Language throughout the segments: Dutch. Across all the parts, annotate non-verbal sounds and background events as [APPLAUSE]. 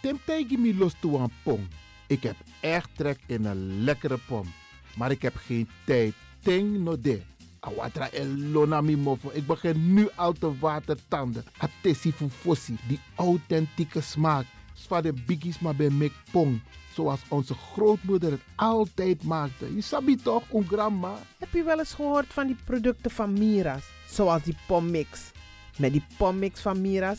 Tim tegen me los toe aan pom. Ik heb echt trek in een lekkere pom. Maar ik heb geen tijd. Ting no de. Awatra elona mi mofo. Ik begin nu al te watertanden. Atesi fufosi. Die authentieke smaak. Zwa de biggies maar bij mek pong. Zoals onze grootmoeder het altijd maakte. Je sabi toch, een grandma? Heb je wel eens gehoord van die producten van Mira's? Zoals die pommix. Met die pommix van Mira's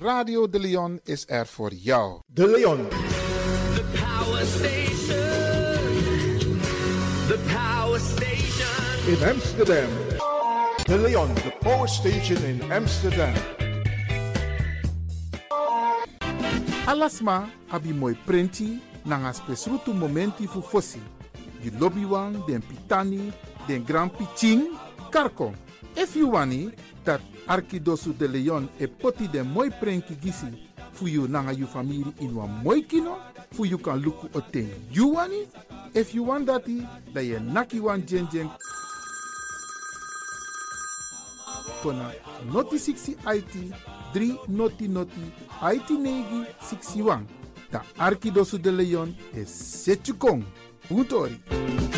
Radio De Leon is er voor jou. De Leon. The Power Station. The Power Station. In Amsterdam. De Leon, the power station in Amsterdam. Alasma abi moi prenti nanga spesrutu momenti fu fosi. You lobby den pitani, den grand piching, karko. If you wani, dat Arkidosu de Leon e poti den moi prenki gisi fu you nanga you family in wan moi kino, fu you kan luku oten you wani. If you want dati, da ye naki wan jen jen kona noti 60 IT 3 noti noti IT negi 61. Da Arkidosu de Leon e Setchukong. Puntori. Je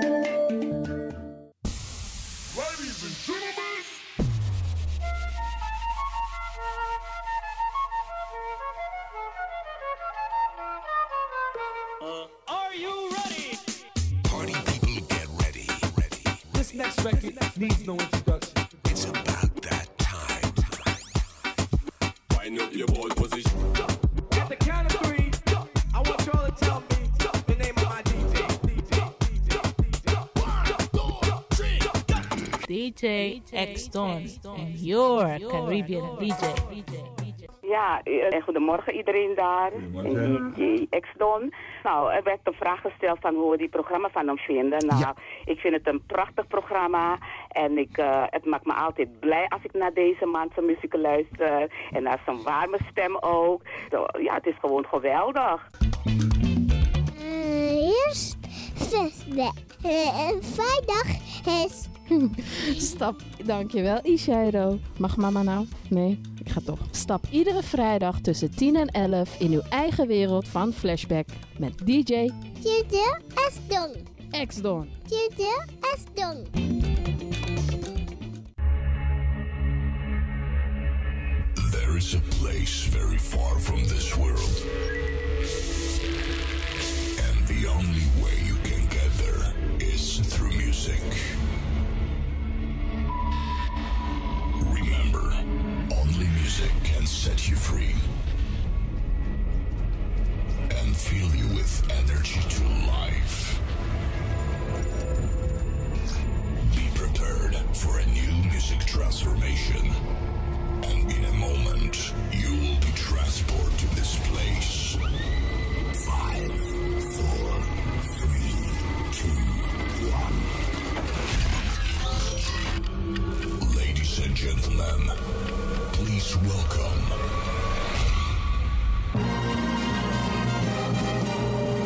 Needs no introduction. It's about that time. Wind up your ball position. At the count of three, I want y'all to tell me the name of my DJ. DJ X Don and your Caribbean DJ. Ja, eh, goedemorgen iedereen daar. En DJ. Nou, er werd een vraag gesteld van hoe we die programma van hem vinden. Nou, ik vind het een prachtig programma. En ik, eh, het maakt me altijd blij als ik naar deze man zijn muziek luister. En naar zijn warme stem ook. Zo, ja, het is gewoon geweldig. eerst vrijdag. vrijdag is... [LAUGHS] Stap, dankjewel Ishairo. Mag mama nou? Nee, ik ga toch. Stap iedere vrijdag tussen 10 en 11 in uw eigen wereld van Flashback met DJ Tjede Esdong. X-Don. Tjede Esdong. Is a place very far from this world. And the only way you can get there is through music. Remember, only music can set you free and fill you with energy to life. Be prepared for a new music transformation. And in a moment, you will be transported to this place. Five, four, three, two, one. Ladies and gentlemen, please welcome.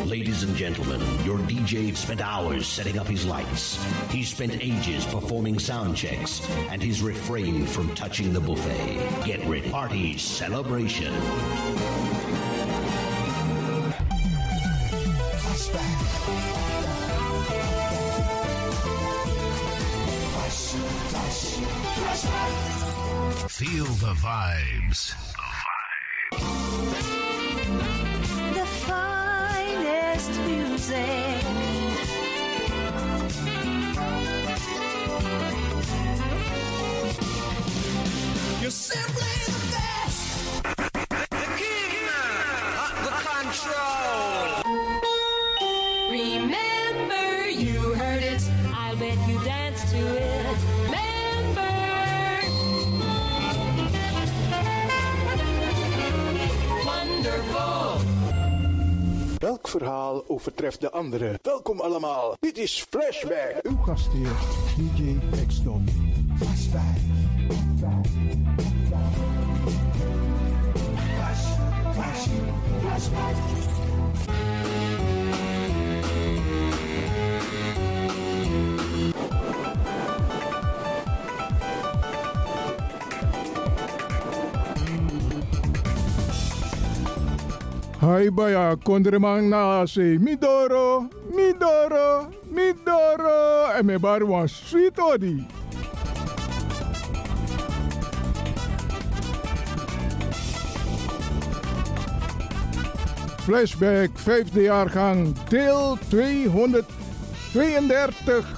Ladies and gentlemen, DJ spent hours setting up his lights. He spent ages performing sound checks, and he's refrained from touching the buffet. Get ready. Party celebration. Feel the vibes. Overtreft de andere? Welkom allemaal. Dit is Flashback. Uw gastheer, DJ X-Don. Flashback. Hai baya kondremang na se midoro, midoro, midoro. En me bar wan sweet odi. Flashback, vijfde jaargang, deel 232.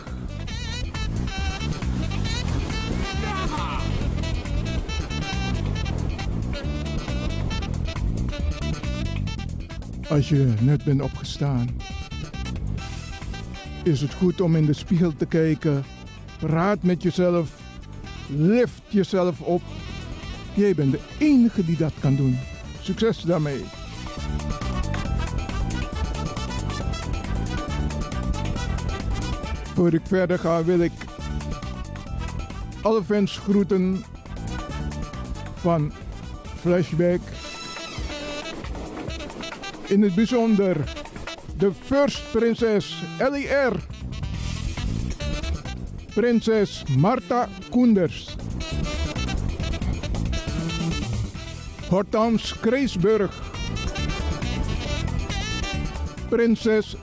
Als je net bent opgestaan, is het goed om in de spiegel te kijken. Praat met jezelf. Lift jezelf op. Jij bent de enige die dat kan doen. Succes daarmee. Voor ik verder ga wil ik alle fans groeten van Flashback. In het bijzonder de First Prinses LIR. Prinses Marta Koenders. Hortans Kreesburg. Prinses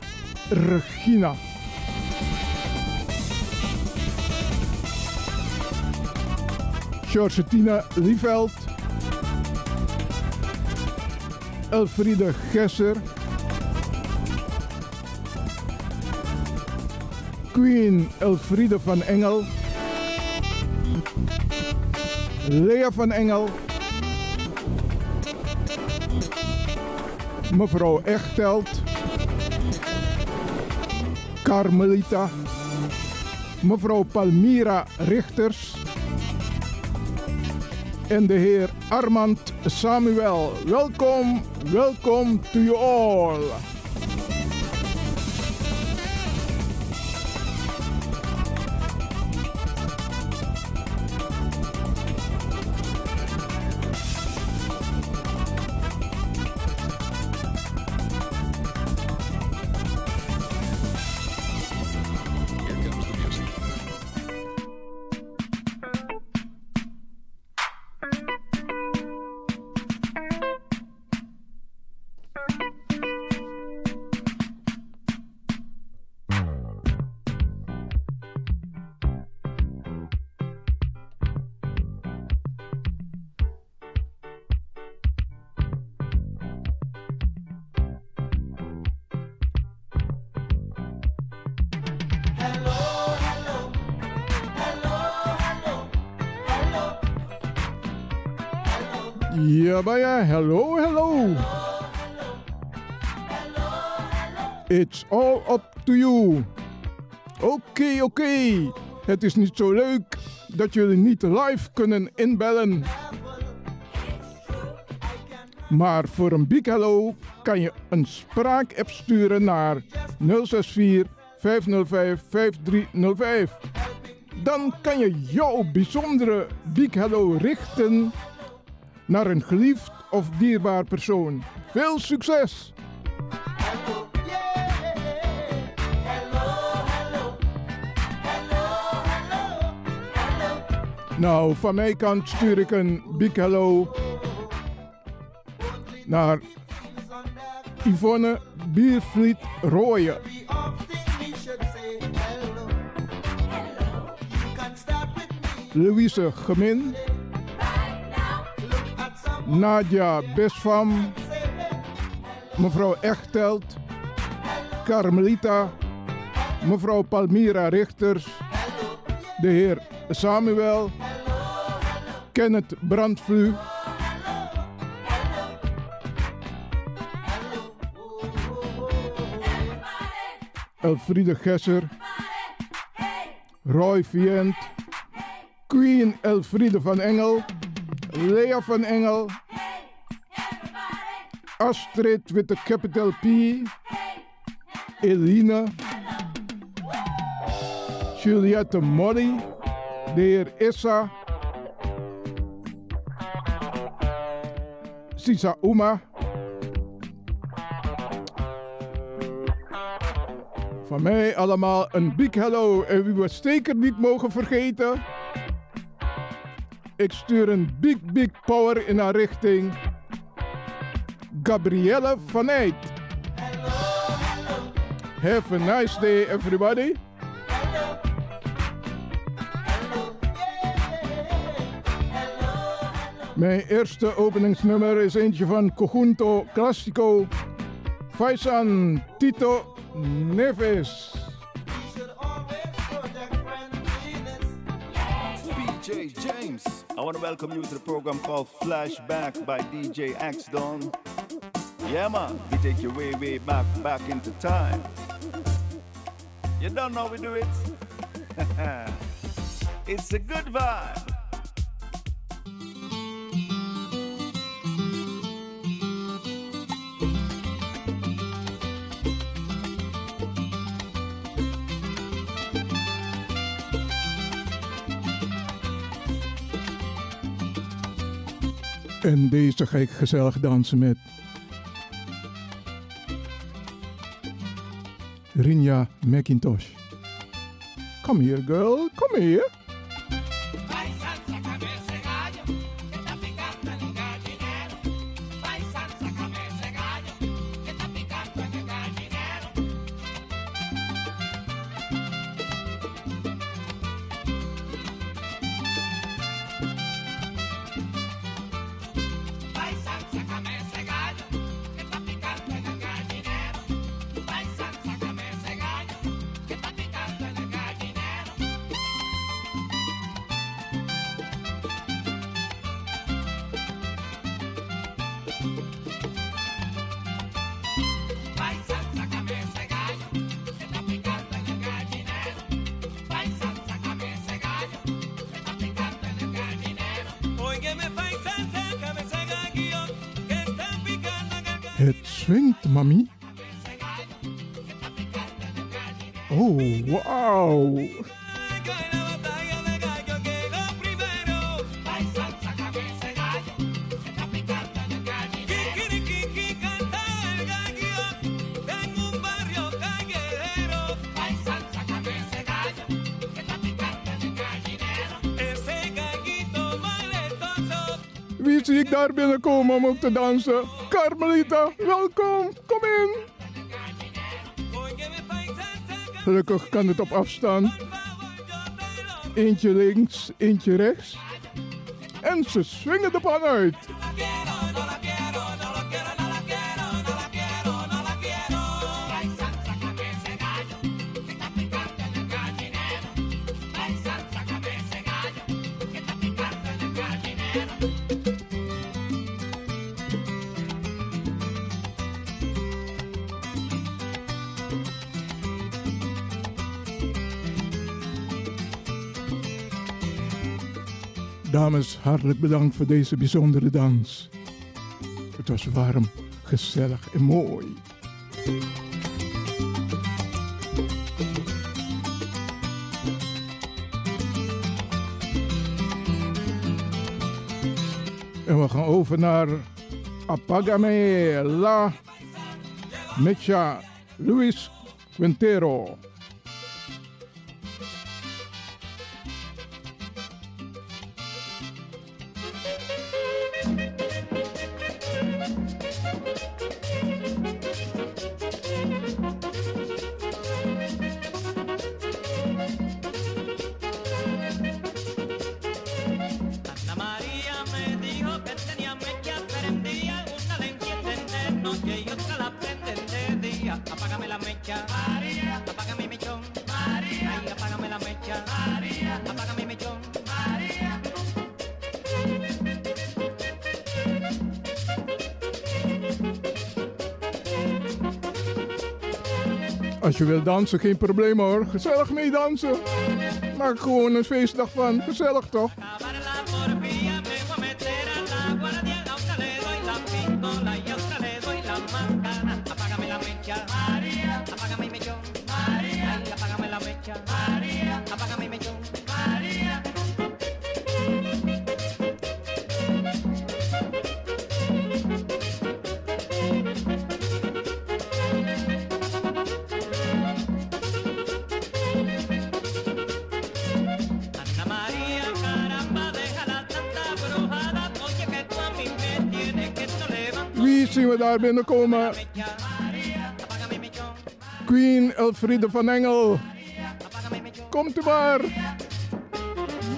Regina. Georgetina Lieveld. Elfriede Gesser. Queen Elfriede van Engel. Lea van Engel. Mevrouw Echteld. Carmelita. Mevrouw Palmira Richters. En de heer Armand Samuel. Welkom, welkom to you all. Maar ja, hello, hello. It's all up to you. Oké, oké. Het is niet zo leuk dat jullie niet live kunnen inbellen. Maar voor een big hello kan je een spraakapp sturen naar 064 505 5305. Dan kan je jouw bijzondere big hello richten naar een geliefd of dierbaar persoon. Veel succes! Nou, van mijn kant stuur ik een big hello naar Yvonne Biervliet Rooyen. Louise Gemin. Nadia Besfam, mevrouw Echtelt, Carmelita, mevrouw Palmira Richters, de heer Samuel, Kenneth Brandvlu, Elfriede Gesser, Roy Vient, Queen Elfriede van Engel, Lea van Engel, Astrid with the capital P, Eline, Juliette Molly, de heer Issa, Sisa Uma, van mij allemaal een big hello. En wie we zeker niet mogen vergeten. Ik stuur een big, big power in haar richting. Gabrielle van Eyck. Have a nice day, everybody. Mijn eerste openingsnummer is eentje van Conjunto Classico Faisan Tito Neves. BJ James. I want to welcome you to the program called Flashback by DJ X Don. Yeah, man, we take you way, way back, back into time. You don't know we do it? [LAUGHS] it's a good vibe. En deze ga ik gezellig dansen met Rinja McIntosh. Come here, girl. Come here. Het swingt, mami. Oh, wauw. Om ook te dansen? Carmelita, welkom. Kom in. Gelukkig kan het op afstand. Eentje links, eentje rechts. En ze swingen de pan uit. Dames, hartelijk bedankt voor deze bijzondere dans. Het was warm, gezellig en mooi. En we gaan over naar Apagame La Mecha Luis Quintero. Je wil dansen, geen probleem hoor. Gezellig mee dansen. Maak gewoon een feestdag van. Gezellig toch? zien we daar binnenkomen. Queen Elfriede van Engel. Komt u maar.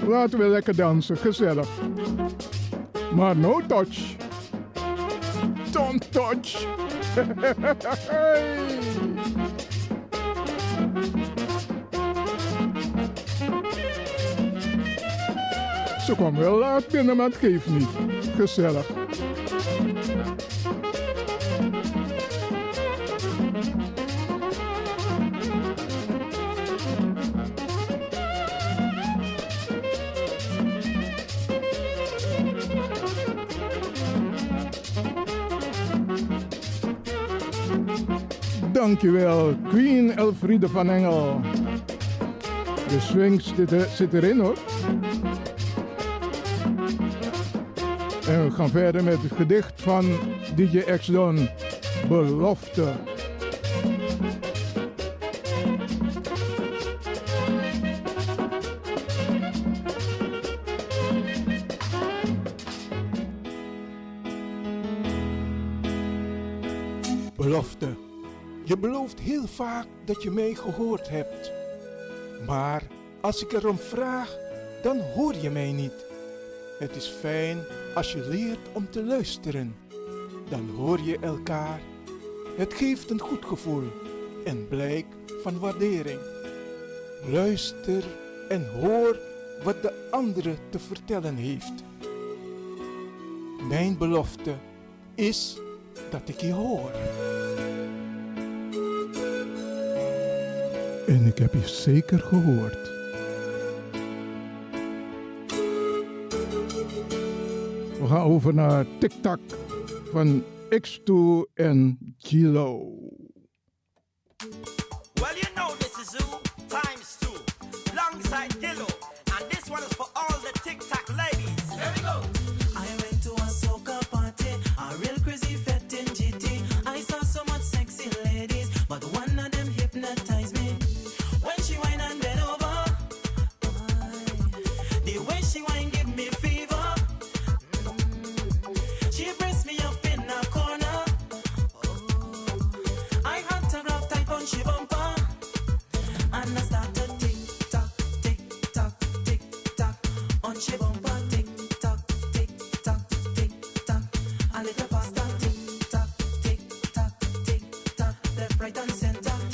Laten we lekker dansen, gezellig. Maar no touch. Don't touch. [LAUGHS] Ze kwam wel laat binnen, maar het geeft niet. Gezellig. Dankjewel, Queen Elfriede van Engel. De swing zit, zit erin hoor. En we gaan verder met het gedicht van DJ Exdon. Belofte. Belofte. Je belooft heel vaak dat je mij gehoord hebt. Maar als ik erom vraag, dan hoor je mij niet. Het is fijn als je leert om te luisteren. Dan hoor je elkaar. Het geeft een goed gevoel en blijk van waardering. Luister en hoor wat de andere te vertellen heeft. Mijn belofte is dat ik je hoor. En ik heb je zeker gehoord. We gaan over naar TikTok van X2 en Gilo. Well, you know this is who times to alongside Gilo, and this one is for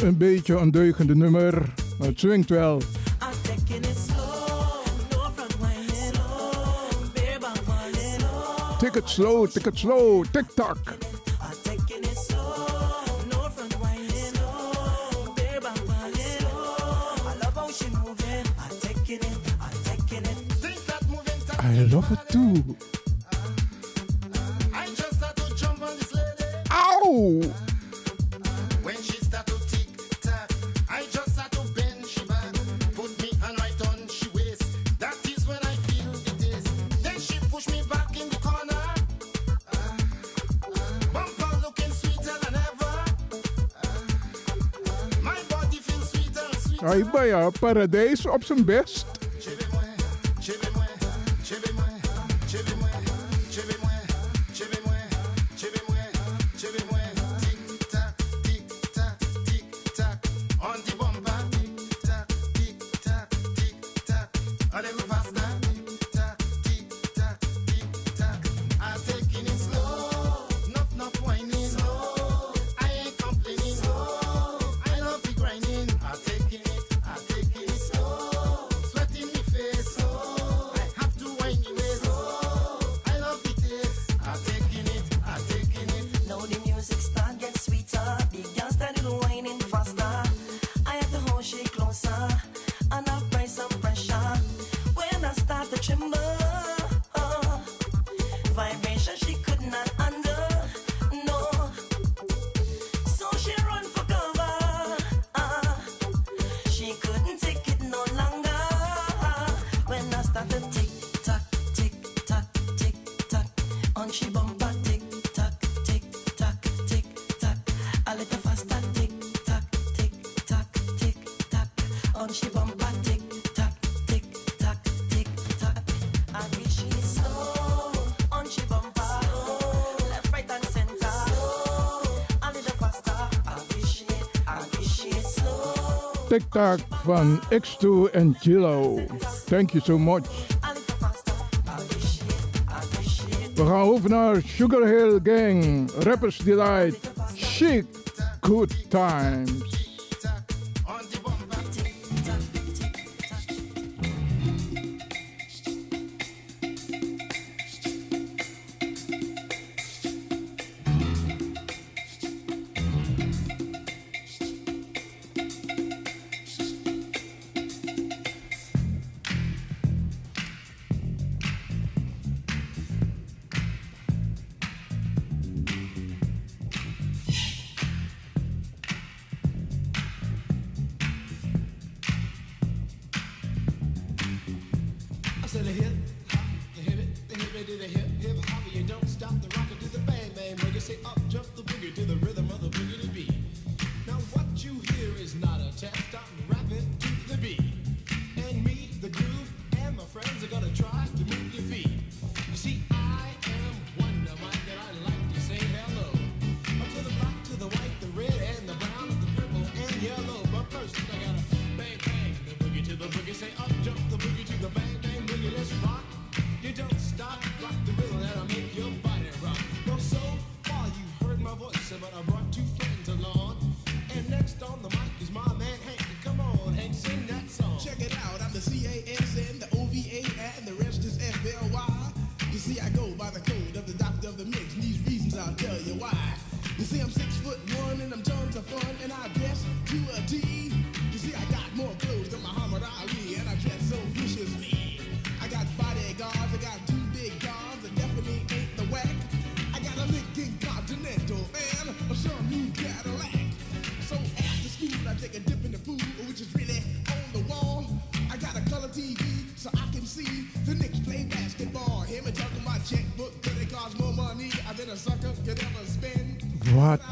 een beetje een deugende nummer. Het swingt wel. Tik het slow, tik het slow, tik-tak. I love it too. Ow! Paradijs op zijn best. TikTok van X2 en Chilo. Thank you so much. We gaan over naar Sugar Hill Gang, Rappers Delight, Chic, Good Time.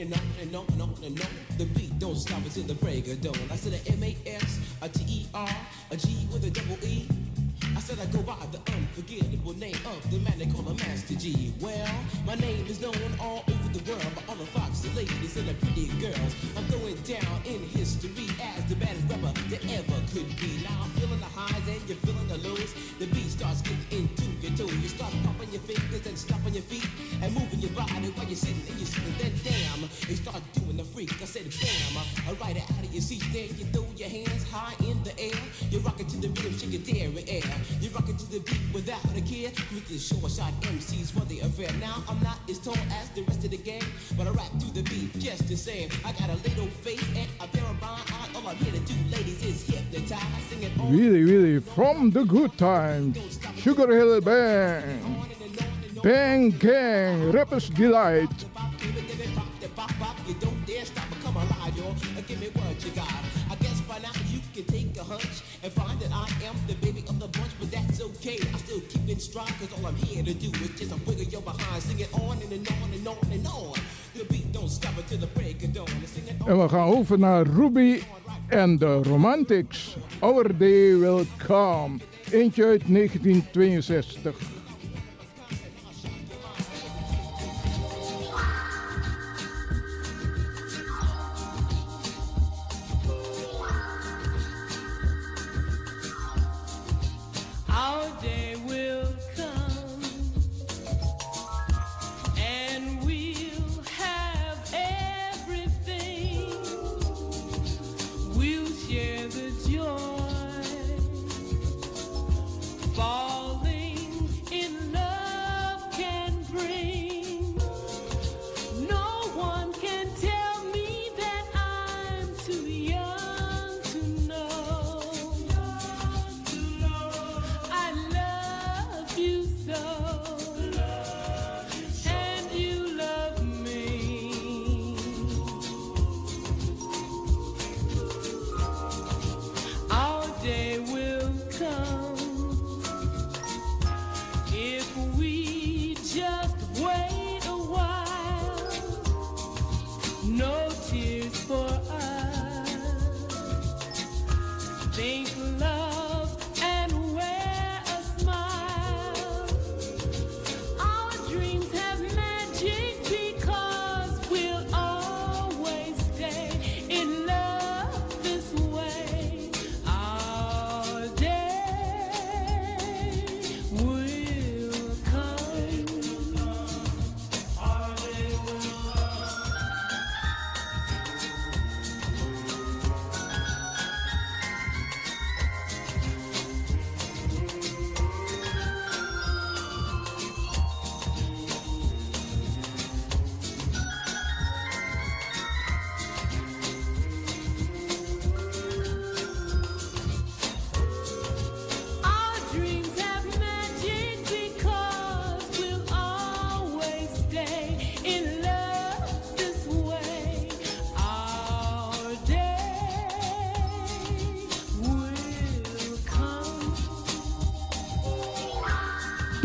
and on and on and on and on. The beat don't stop until the break of dawn. I said a M-A-S, a T-E-R, a G with a double E. I said I go by the unforgettable name of the man they call a Master G. Well, my name is known all over the world by all the foxy ladies and the pretty girls. I'm going down in history as the baddest rapper that ever could be. Now I'm feeling the highs and you're feeling the lows. The beat starts getting into your toe. You start popping your fingers and stomping your feet and moving your body while you're sitting and you're sitting. Then damn, start doing the freak. I said bam, I ride it out of your seat. Then you throw your hands high in the air. You rock it to the rhythm, shake your dairy air. You rock it to the beat without a care. With the short shot MCs for the affair. Now I'm not as tall as the rest of the gang, but I rap to the beat just the same. I got a little face and a pair of eyes. All I'm here to do, ladies, is hypnotize. Sing it on. Really, really, from the good times. Sugar Hill Bang. Bang Gang, Rappers Delight. And find that I am the baby of the bunch, but that's okay. I still keep it strong, cause all I'm here to do is just a wiggle your behind. Sing it on and, and on and on and on. The beat don't stop until the break of dawn. En we gaan over naar Ruby en de Romantics. Our Day Will Come. Eentje uit 1962.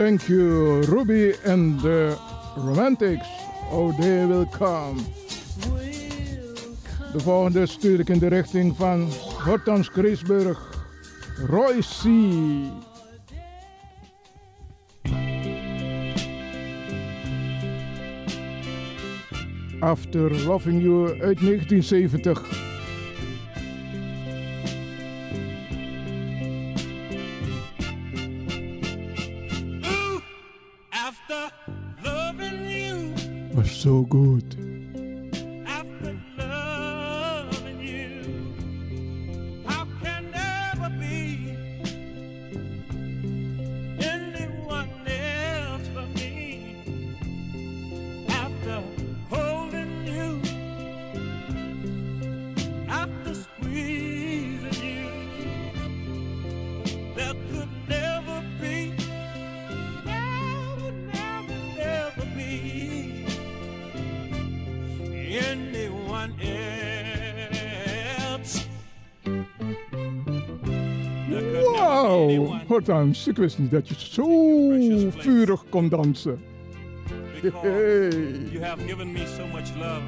Thank you, Ruby and the Romantics. Oh, they will come. De volgende stuur ik in de richting van Hortans Kreesburg. Royce. After Loving You uit 1970. So good. Wauw, Hortans, ik wist niet dat je zo vurig kon dansen. Hey. You have given me so much love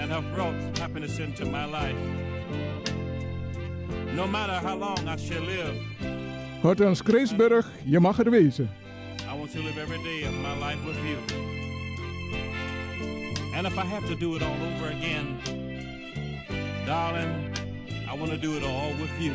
and have brought happiness into my life. No matter how long I shall live, Hortans Kreesburg, je mag er wezen. I want to live every day of my life with you. And if I have to do it all over again, darling, I want to do it all with you.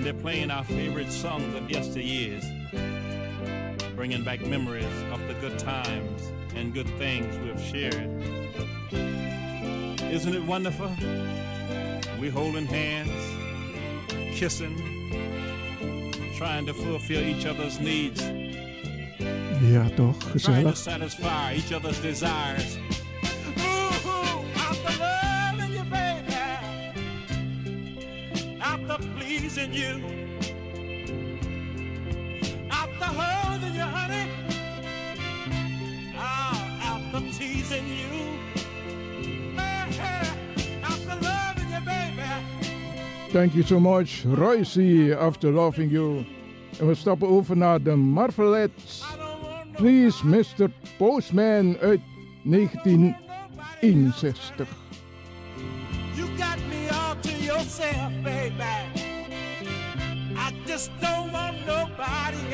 And they're playing our favorite songs of yesteryears, bringing back memories of the good times and good things we've shared. Isn't it wonderful? We're holding hands, kissing, trying to fulfill each other's needs, Ja, toch? trying to satisfy each other's desires. Pleasing you, after holding you, honey, ah, after teasing you, after loving you, baby. Thank you so much, Royce, after loving you. En we stappen over naar de Marvelettes. Please, Mr. Postman uit 1961. You got me all to yourself, baby. Just don't want nobody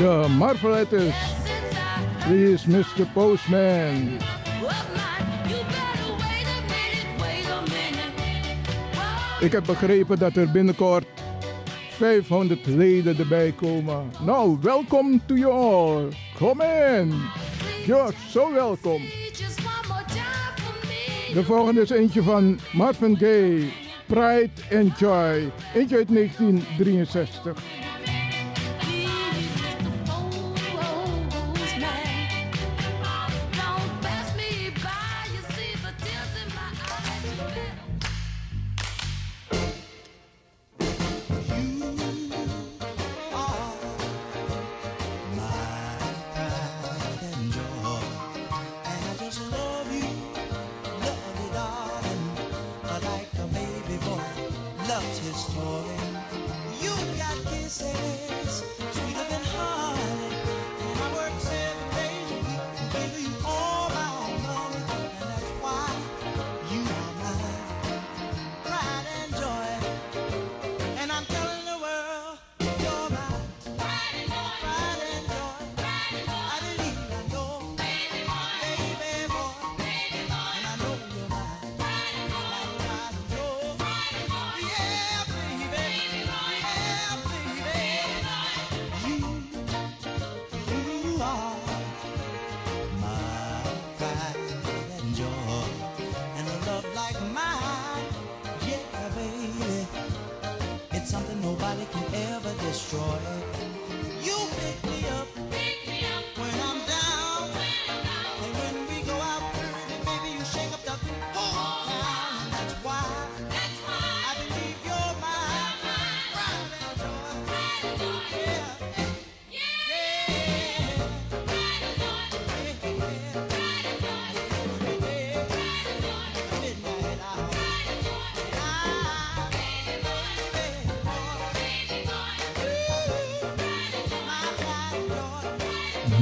The Marvelettes. Please, Mr. Postman. Ik heb begrepen dat er binnenkort 500 leden erbij komen. Nou, welkom to you all. Come in. You're so welkom. De volgende is eentje van Marvin Gaye. Pride and Joy. Eentje uit 1963.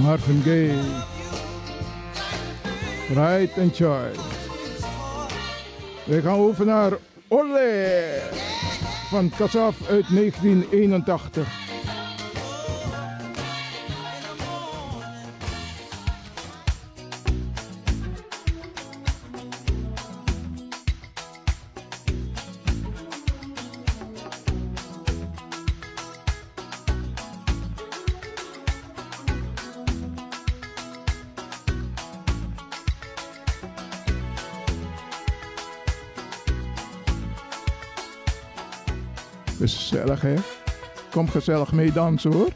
Marvin Gaye. Pride and Joy. We gaan over naar Olé van Kasaf uit 1981. Kom gezellig mee dansen hoor.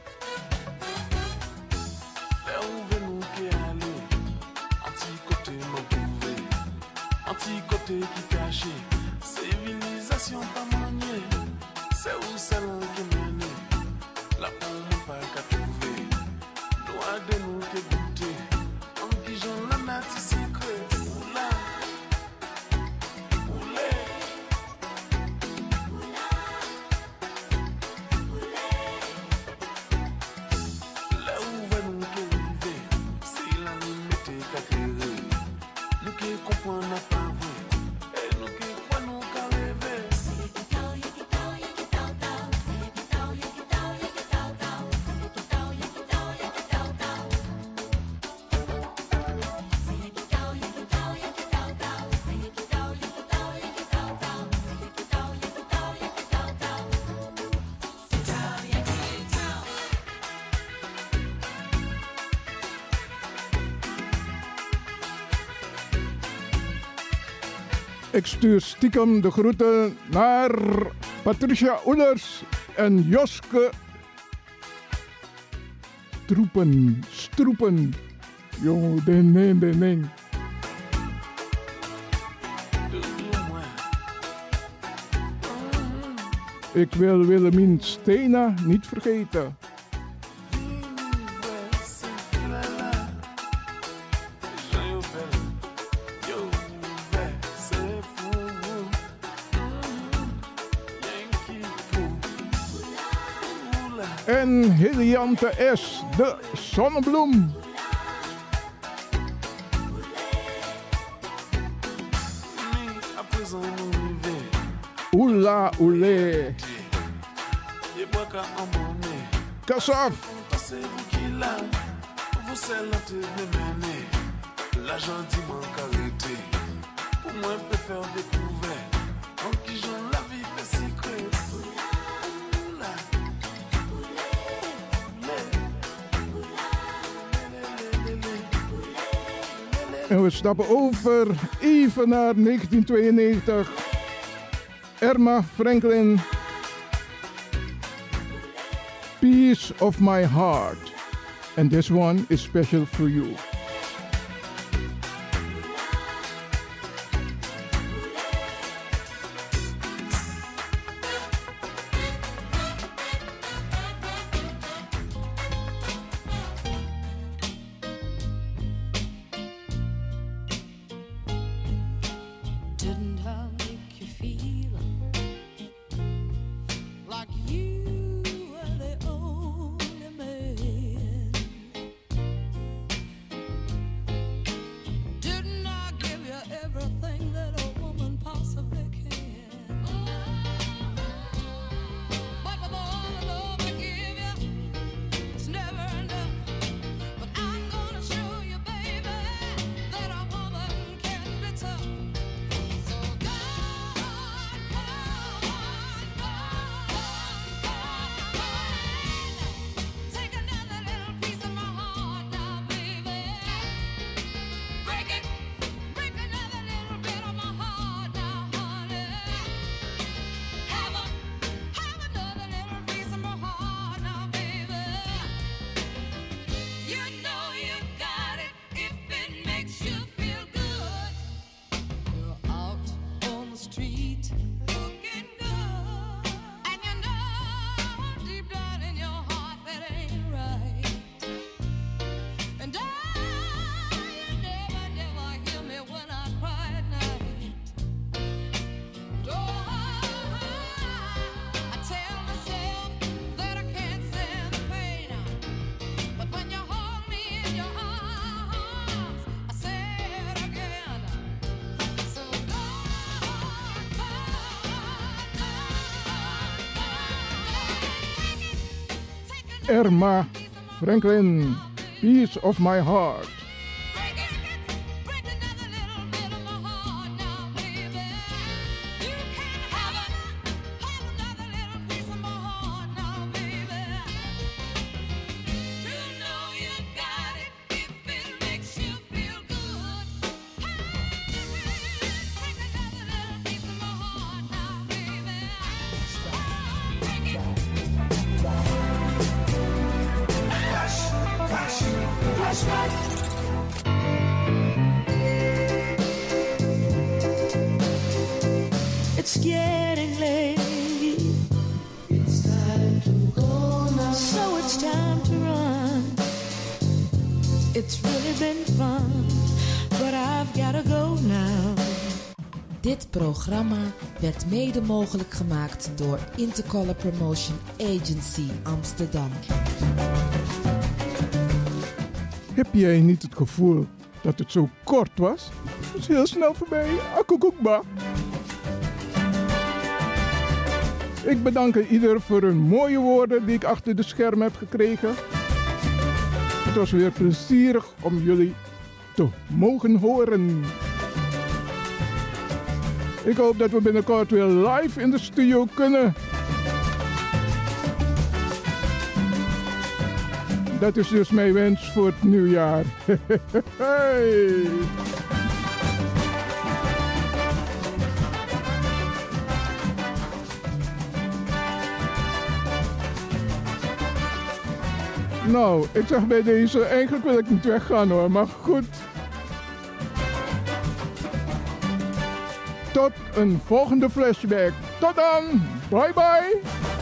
Ik stuur stiekem de groeten naar Patricia Oelers en Joske Troepen, Stroepen. Jongen, ding, ding, ding. Ik wil Willemien Stena niet vergeten. briljante is de zonnebloem. Oula, oulé. Kassof. L'argent dit manque arrêté. Pour moi, je faire. En we stappen over even naar 1992. Erma Franklin. Peace of my heart. And this one is special for you. Erma Franklin. Peace of my heart. Mede mogelijk gemaakt door Intercolor Promotion Agency Amsterdam. Heb jij niet het gevoel dat het zo kort was? Het is heel snel voorbij. Akkoekoekba. Ik bedank ieder voor hun mooie woorden die ik achter de schermen heb gekregen. Het was weer plezierig om jullie te mogen horen. Ik hoop dat we binnenkort weer live in de studio kunnen. Dat is dus mijn wens voor het nieuwjaar. [LAUGHS] Hey. Nou, ik zeg bij deze, eigenlijk wil ik niet weggaan hoor, maar goed. Tot een volgende flashback. Tot dan. Bye bye.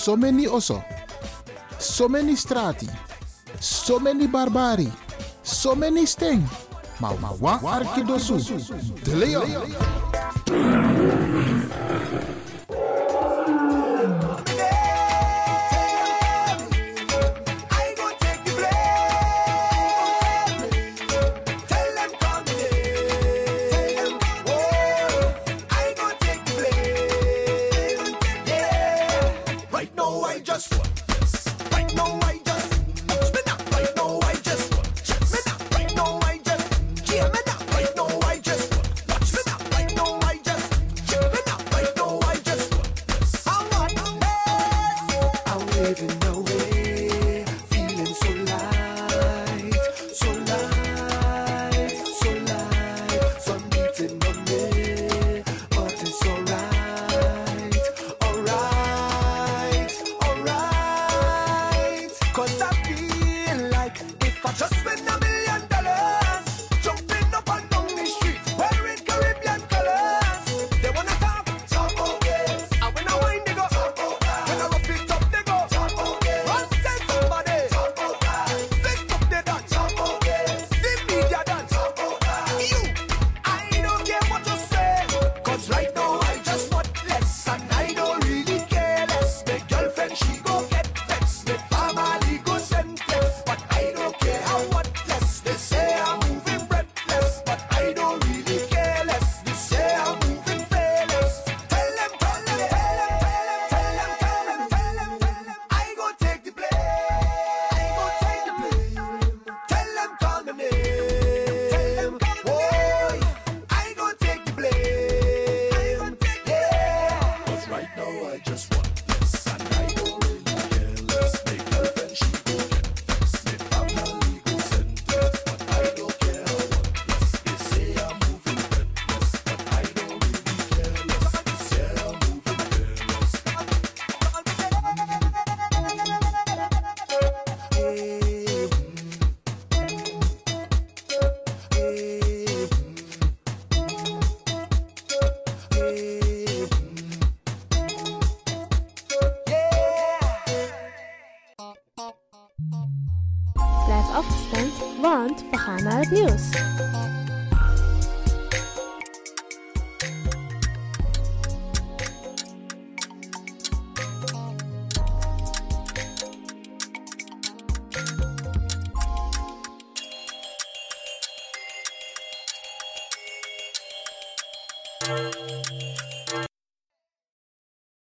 so many oso, so many strati, so many barbari, so many sting. Maar wa arkidosu, de leo.